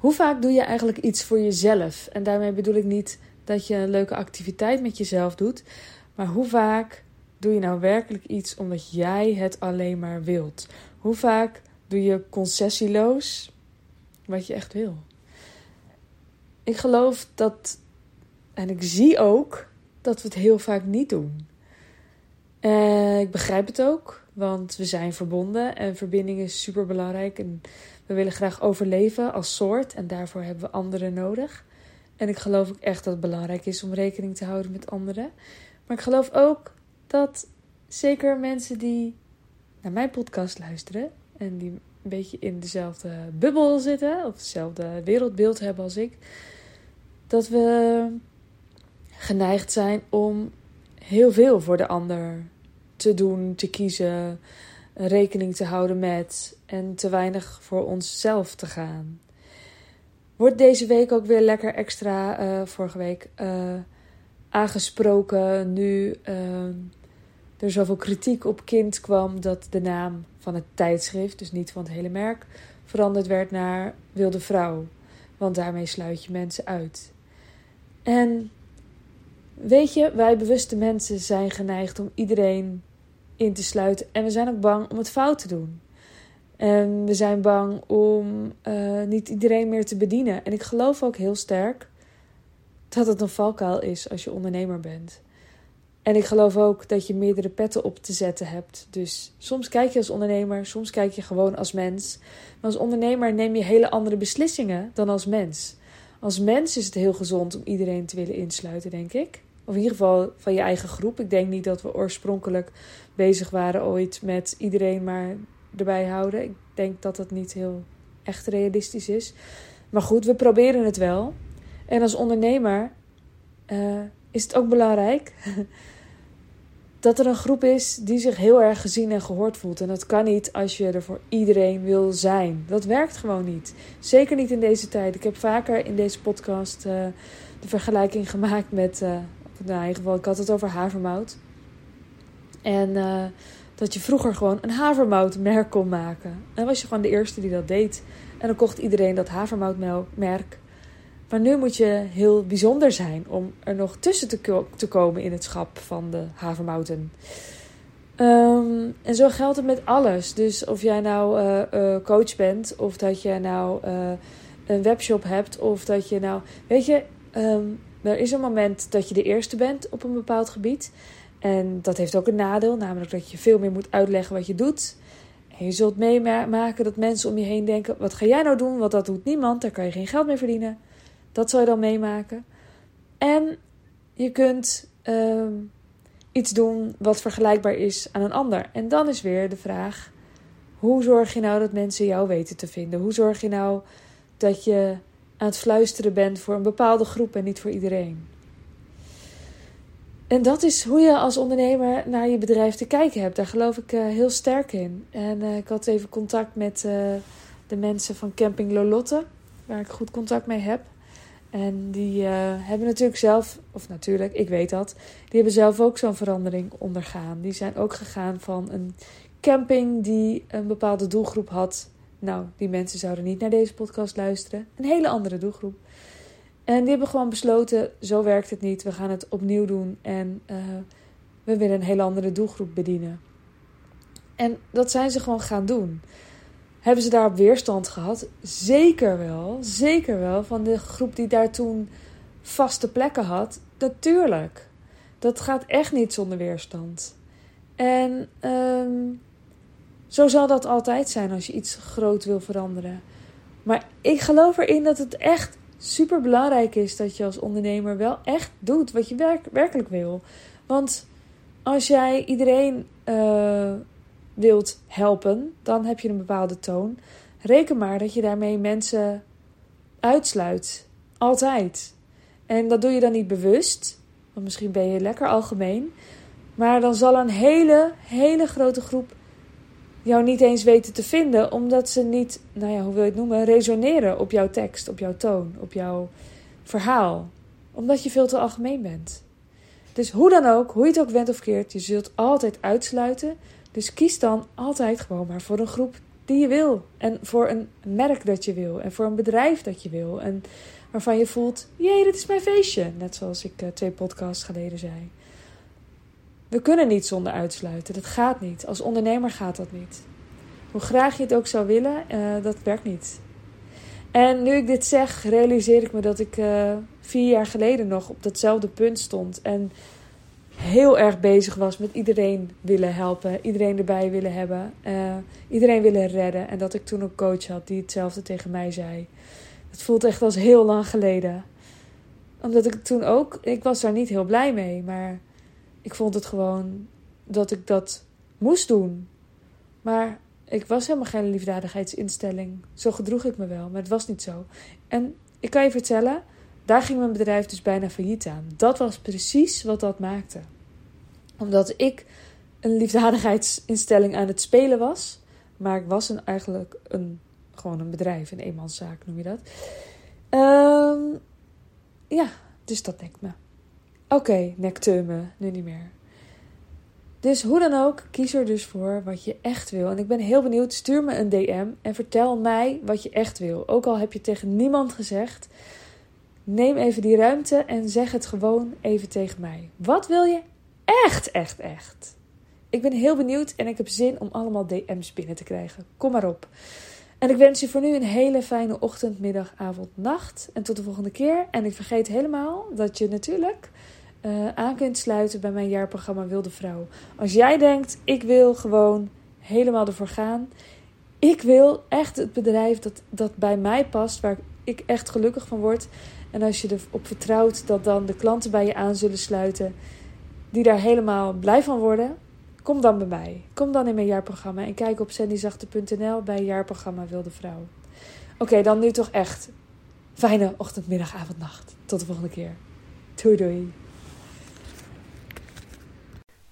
Hoe vaak doe je eigenlijk iets voor jezelf? En daarmee bedoel ik niet dat je een leuke activiteit met jezelf doet, maar hoe vaak doe je nou werkelijk iets omdat jij het alleen maar wilt? Hoe vaak doe je concessieloos wat je echt wil? Ik geloof dat, en ik zie ook dat we het heel vaak niet doen. Ik begrijp het ook, want we zijn verbonden en verbinding is super belangrijk. En we willen graag overleven als soort en daarvoor hebben we anderen nodig. En ik geloof ook echt dat het belangrijk is om rekening te houden met anderen. Maar ik geloof ook dat zeker mensen die naar mijn podcast luisteren en die een beetje in dezelfde bubbel zitten of hetzelfde wereldbeeld hebben als ik, dat we geneigd zijn om heel veel voor de ander te doen, te kiezen, rekening te houden met en te weinig voor onszelf te gaan. Wordt deze week ook weer lekker extra, uh, vorige week, uh, aangesproken nu uh, er zoveel kritiek op kind kwam dat de naam van het tijdschrift, dus niet van het hele merk, veranderd werd naar Wilde Vrouw. Want daarmee sluit je mensen uit. En weet je, wij bewuste mensen zijn geneigd om iedereen in te sluiten. En we zijn ook bang om het fout te doen. En we zijn bang om uh, niet iedereen meer te bedienen. En ik geloof ook heel sterk dat het een valkuil is als je ondernemer bent. En ik geloof ook dat je meerdere petten op te zetten hebt. Dus soms kijk je als ondernemer, soms kijk je gewoon als mens. Maar als ondernemer neem je hele andere beslissingen dan als mens. Als mens is het heel gezond om iedereen te willen insluiten, denk ik. Of in ieder geval van je eigen groep. Ik denk niet dat we oorspronkelijk bezig waren ooit met iedereen maar erbij houden. Ik denk dat dat niet heel echt realistisch is. Maar goed, we proberen het wel. En als ondernemer uh, is het ook belangrijk dat er een groep is die zich heel erg gezien en gehoord voelt. En dat kan niet als je er voor iedereen wil zijn. Dat werkt gewoon niet. Zeker niet in deze tijd. Ik heb vaker in deze podcast uh, de vergelijking gemaakt met. Uh, in ieder geval, ik had het over havermout. En uh, dat je vroeger gewoon een havermoutmerk kon maken. En was je gewoon de eerste die dat deed. En dan kocht iedereen dat havermoutmerk. Maar nu moet je heel bijzonder zijn om er nog tussen te, komen in het schap van de havermouten. Um, en zo geldt het met alles. Dus of jij nou uh, uh, coach bent, of dat je nou een webshop hebt, of dat je nou. Weet je, um, er is een moment dat je de eerste bent op een bepaald gebied. En dat heeft ook een nadeel, namelijk dat je veel meer moet uitleggen wat je doet. En je zult meemaken dat mensen om je heen denken: wat ga jij nou doen? Want dat doet niemand, daar kan je geen geld mee verdienen. Dat zal je dan meemaken. En je kunt uh, iets doen wat vergelijkbaar is aan een ander. En dan is weer de vraag: hoe zorg je nou dat mensen jou weten te vinden? Hoe zorg je nou dat je aan het fluisteren bent voor een bepaalde groep en niet voor iedereen? En dat is hoe je als ondernemer naar je bedrijf te kijken hebt. Daar geloof ik uh, heel sterk in. En uh, ik had even contact met uh, de mensen van Camping Lolotte, waar ik goed contact mee heb. En die hebben natuurlijk zelf, of natuurlijk, ik weet dat, die hebben zelf ook zo'n verandering ondergaan. Die zijn ook gegaan van een camping die een bepaalde doelgroep had. Nou, die mensen zouden niet naar deze podcast luisteren. Een hele andere doelgroep. En die hebben gewoon besloten: zo werkt het niet. We gaan het opnieuw doen. En uh, we willen een hele andere doelgroep bedienen. En dat zijn ze gewoon gaan doen. Hebben ze daarop weerstand gehad? Zeker wel. Zeker wel. Van de groep die daar toen vaste plekken had. Natuurlijk. Dat gaat echt niet zonder weerstand. En um, zo zal dat altijd zijn als je iets groot wil veranderen. Maar ik geloof erin dat het echt super belangrijk is dat je als ondernemer wel echt doet wat je werk, werkelijk wil. Want als jij iedereen uh, wilt helpen, dan heb je een bepaalde toon. Reken maar dat je daarmee mensen uitsluit. Altijd. En dat doe je dan niet bewust, want misschien ben je lekker algemeen. Maar dan zal een hele, hele grote groep jou niet eens weten te vinden, omdat ze niet, nou ja, hoe wil je het noemen, resoneren op jouw tekst, op jouw toon, op jouw verhaal. Omdat je veel te algemeen bent. Dus hoe dan ook, hoe je het ook went of keert, je zult altijd uitsluiten. Dus kies dan altijd gewoon maar voor een groep die je wil. En voor een merk dat je wil. En voor een bedrijf dat je wil. En waarvan je voelt, jee, dit is mijn feestje. Net zoals ik uh, twee podcasts geleden zei. We kunnen niet zonder uitsluiten. Dat gaat niet. Als ondernemer gaat dat niet. Hoe graag je het ook zou willen, uh, dat werkt niet. En nu ik dit zeg, realiseer ik me dat ik uh, vier jaar geleden nog op datzelfde punt stond. En heel erg bezig was met iedereen willen helpen, iedereen erbij willen hebben, uh, iedereen willen redden. En dat ik toen een coach had die hetzelfde tegen mij zei. Het voelt echt als heel lang geleden. Omdat ik toen ook, ik was daar niet heel blij mee, maar ik vond het gewoon dat ik dat moest doen. Maar ik was helemaal geen liefdadigheidsinstelling. Zo gedroeg ik me wel, maar het was niet zo. En ik kan je vertellen, daar ging mijn bedrijf dus bijna failliet aan. Dat was precies wat dat maakte. Omdat ik een liefdadigheidsinstelling aan het spelen was, maar ik was een, eigenlijk een, gewoon een bedrijf, een eenmanszaak noem je dat. Um, ja, dus dat denkt me. Oké, okay, me, nu niet meer. Dus hoe dan ook, kies er dus voor wat je echt wil. En ik ben heel benieuwd, stuur me een DM en vertel mij wat je echt wil. Ook al heb je tegen niemand gezegd, neem even die ruimte en zeg het gewoon even tegen mij. Wat wil je echt, echt, echt? Ik ben heel benieuwd en ik heb zin om allemaal DM's binnen te krijgen. Kom maar op. En ik wens je voor nu een hele fijne ochtend, middag, avond, nacht. En tot de volgende keer. En ik vergeet helemaal dat je natuurlijk uh, aan kunt sluiten bij mijn jaarprogramma Wilde Vrouw. Als jij denkt, ik wil gewoon helemaal ervoor gaan. Ik wil echt het bedrijf dat, dat bij mij past, waar ik echt gelukkig van word. En als je erop vertrouwt dat dan de klanten bij je aan zullen sluiten, die daar helemaal blij van worden, kom dan bij mij. Kom dan in mijn jaarprogramma en kijk op sandyzachte.nl bij jaarprogramma Wilde Vrouw. Oké, dan nu toch echt. Fijne ochtend, middag, avond, nacht. Tot de volgende keer. Doei doei.